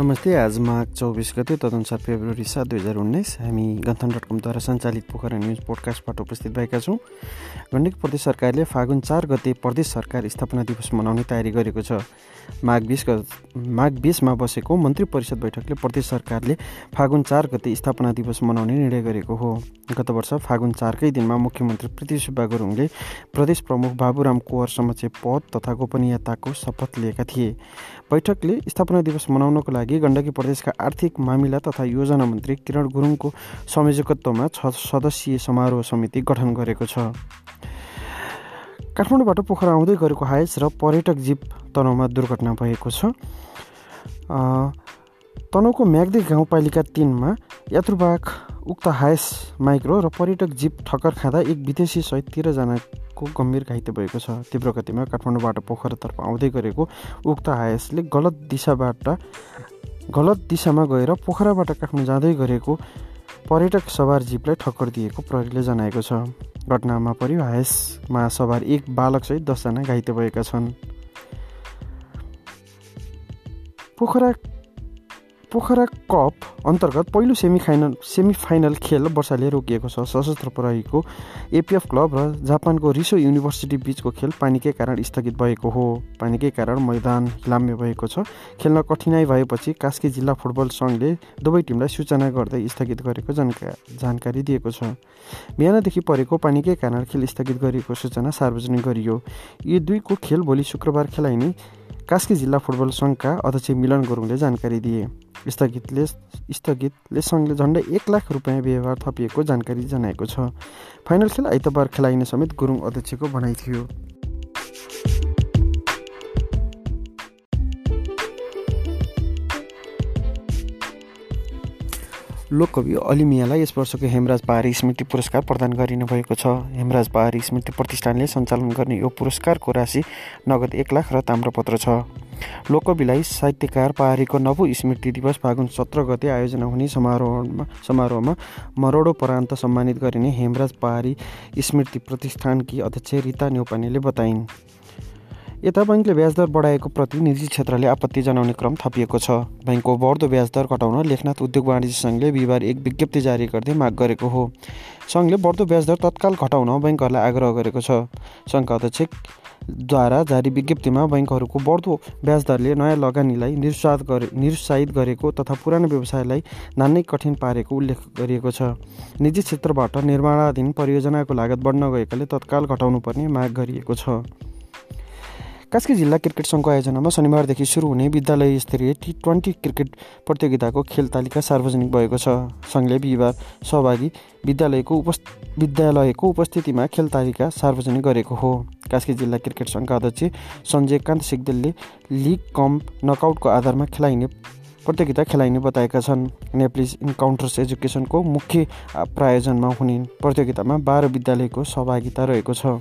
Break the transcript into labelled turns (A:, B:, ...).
A: नमस्ते आज माघ चौबिस गते तदनुसार फेब्रुअरी सात दुई हजार उन्नाइस हामी गन्थन डट कमद्वारा सञ्चालित पोखरा न्युज पोडकास्टबाट उपस्थित भएका छौँ। गण्डकी प्रदेश सरकारले फागुन चार गते प्रदेश सरकार स्थापना दिवस मनाउने तयारी गरेको छ। माघ बिस माघ बिसमा बसेको मन्त्री परिषद बैठकले प्रदेश सरकारले फागुन चार गते स्थापना दिवस मनाउने निर्णय गरेको हो। गत वर्ष फागुन चारकै दिनमा मुख्यमन्त्री पृथ्वी सुब्बा गुरुङले प्रदेश प्रमुख बाबुराम कुवर समक्ष पद तथा गोपनीयताको शपथ लिएका थिए। बैठकले स्थापना दिवस मनाउनको लागि गण्डकी प्रदेशका आर्थिक मामिला तथा योजना मन्त्री किरण गुरुङको संयोजकत्वमा छ सदस्यीय समारोह समिति गठन गरेको छ। काठमाडौँबाट पोखरा आउँदै गरेको हायस र पर्यटक जीप तनहुमा दुर्घटना भएको छ। तनहुको म्याग्दी गाउँपालिका तिनमा यात्रुवाहक उक्त हायस माइक्रो र पर्यटक जीप ठक्कर खाँदा एक विदेशी सहित तेह्रजनाको गम्भीर घाइते भएको छ। तीव्र गतिमा काठमाडौँबाट पोखरातर्फ आउँदै गरेको उक्त हायसले गलत दिशाबाट गलत दिशामा गएर पोखराबाट काठमाडौँ जाँदै गरेको पर्यटक सवार जीपलाई ठक्कर दिएको प्रहरीले जनाएको छ। घटनामा हायसमा सवार एक बालकसहित दसजना घाइते भएका छन्। पोखरा पोखरा कप अन्तर्गत पहिलो सेमी फाइनल सेमी फाइनल खेल वर्षाले रोकिएको छ। सशस्त्र प्रहरीको एपिएफ क्लब र जापानको रिसो युनिभर्सिटी बिचको खेल पानीकै कारण स्थगित भएको हो। पानीकै कारण मैदान हिलाम्य भएको छ। खेल्न कठिनाइ भएपछि कास्की जिल्ला फुटबल सङ्घले दुवै टिमलाई सूचना गर्दै स्थगित गरेको जानका जानकारी दिएको छ। बिहानदेखि परेको पानीकै कारण खेल स्थगित गरिएको सूचना सार्वजनिक गरियो। यी दुईको खेल भोलि शुक्रबार खेलाइने कास्की जिल्ला फुटबल सङ्घका अध्यक्ष मिलन गुरुङले जानकारी दिए। स्थगितले स्थगितले सङ्घले झन्डै एक लाख रुपियाँ व्यवहार थपिएको जानकारी जनाएको छ। फाइनल खेल आइतबार खेलाइने समेत गुरुङ अध्यक्षको भनाइ थियो। लोककवि अलिमियालाई यस वर्षको हेमराज पहाडी स्मृति पुरस्कार प्रदान गरिने भएको छ। हेमराज पहाडी स्मृति प्रतिष्ठानले सञ्चालन गर्ने यो पुरस्कारको राशि नगद एक लाख र ताम्रपत्र छ। लोककविलाई साहित्यकार पहाडीको नव स्मृति दिवस फागुन सत्र गते आयोजना हुने समारोहमा समारोहमा मरोडो परान्त सम्मानित गरिने हेमराज पहाडी स्मृति प्रतिष्ठानकी अध्यक्ष रिता न्यौपानेले बताइन्। यता बैङ्कले ब्याजदर बढाएको प्रति निजी क्षेत्रले आपत्ति जनाउने क्रम थपिएको छ। बैङ्कको बढ्दो ब्याजदर घटाउन लेखनाथ उद्योग वाणिज्य सङ्घले बिहिबार एक विज्ञप्ति जारी गर्दै माग गरेको हो। सङ्घले बढ्दो ब्याजदर तत्काल घटाउन बैङ्कहरूलाई आग्रह गरेको छ। सङ्घका अध्यक्षद्वारा जारी विज्ञप्तिमा बैङ्कहरूको बढ्दो ब्याजदरले नयाँ लगानीलाई निरुत्साहित गरे निरुत्साहित गरेको तथा पुरानो व्यवसायलाई नान्नै कठिन पारेको उल्लेख गरिएको छ। निजी क्षेत्रबाट निर्माणाधीन परियोजनाको लागत बढ्न गएकाले तत्काल घटाउनुपर्ने माग गरिएको छ। कास्की जिल्ला क्रिकेट सङ्घको आयोजनामा शनिबारदेखि सुरु हुने विद्यालय स्तरीय टी ट्वेन्टी क्रिकेट प्रतियोगिताको खेल तालिका सार्वजनिक भएको छ। सङ्घले बिहिबार सहभागी विद्यालयको उपस् विद्यालयको उपस्थितिमा खेल तालिका सार्वजनिक गरेको हो। कास्की जिल्ला क्रिकेट सङ्घका अध्यक्ष सञ्जय कान्त सिग्देलले लिग कम नकआउटको आधारमा खेलाइने प्रतियोगिता खेलाइने बताएका छन्। नेप्लिस इन्काउन्टर्स एजुकेसनको मुख्य प्रायोजनमा हुने प्रतियोगितामा बाह्र विद्यालयको सहभागिता रहेको छ।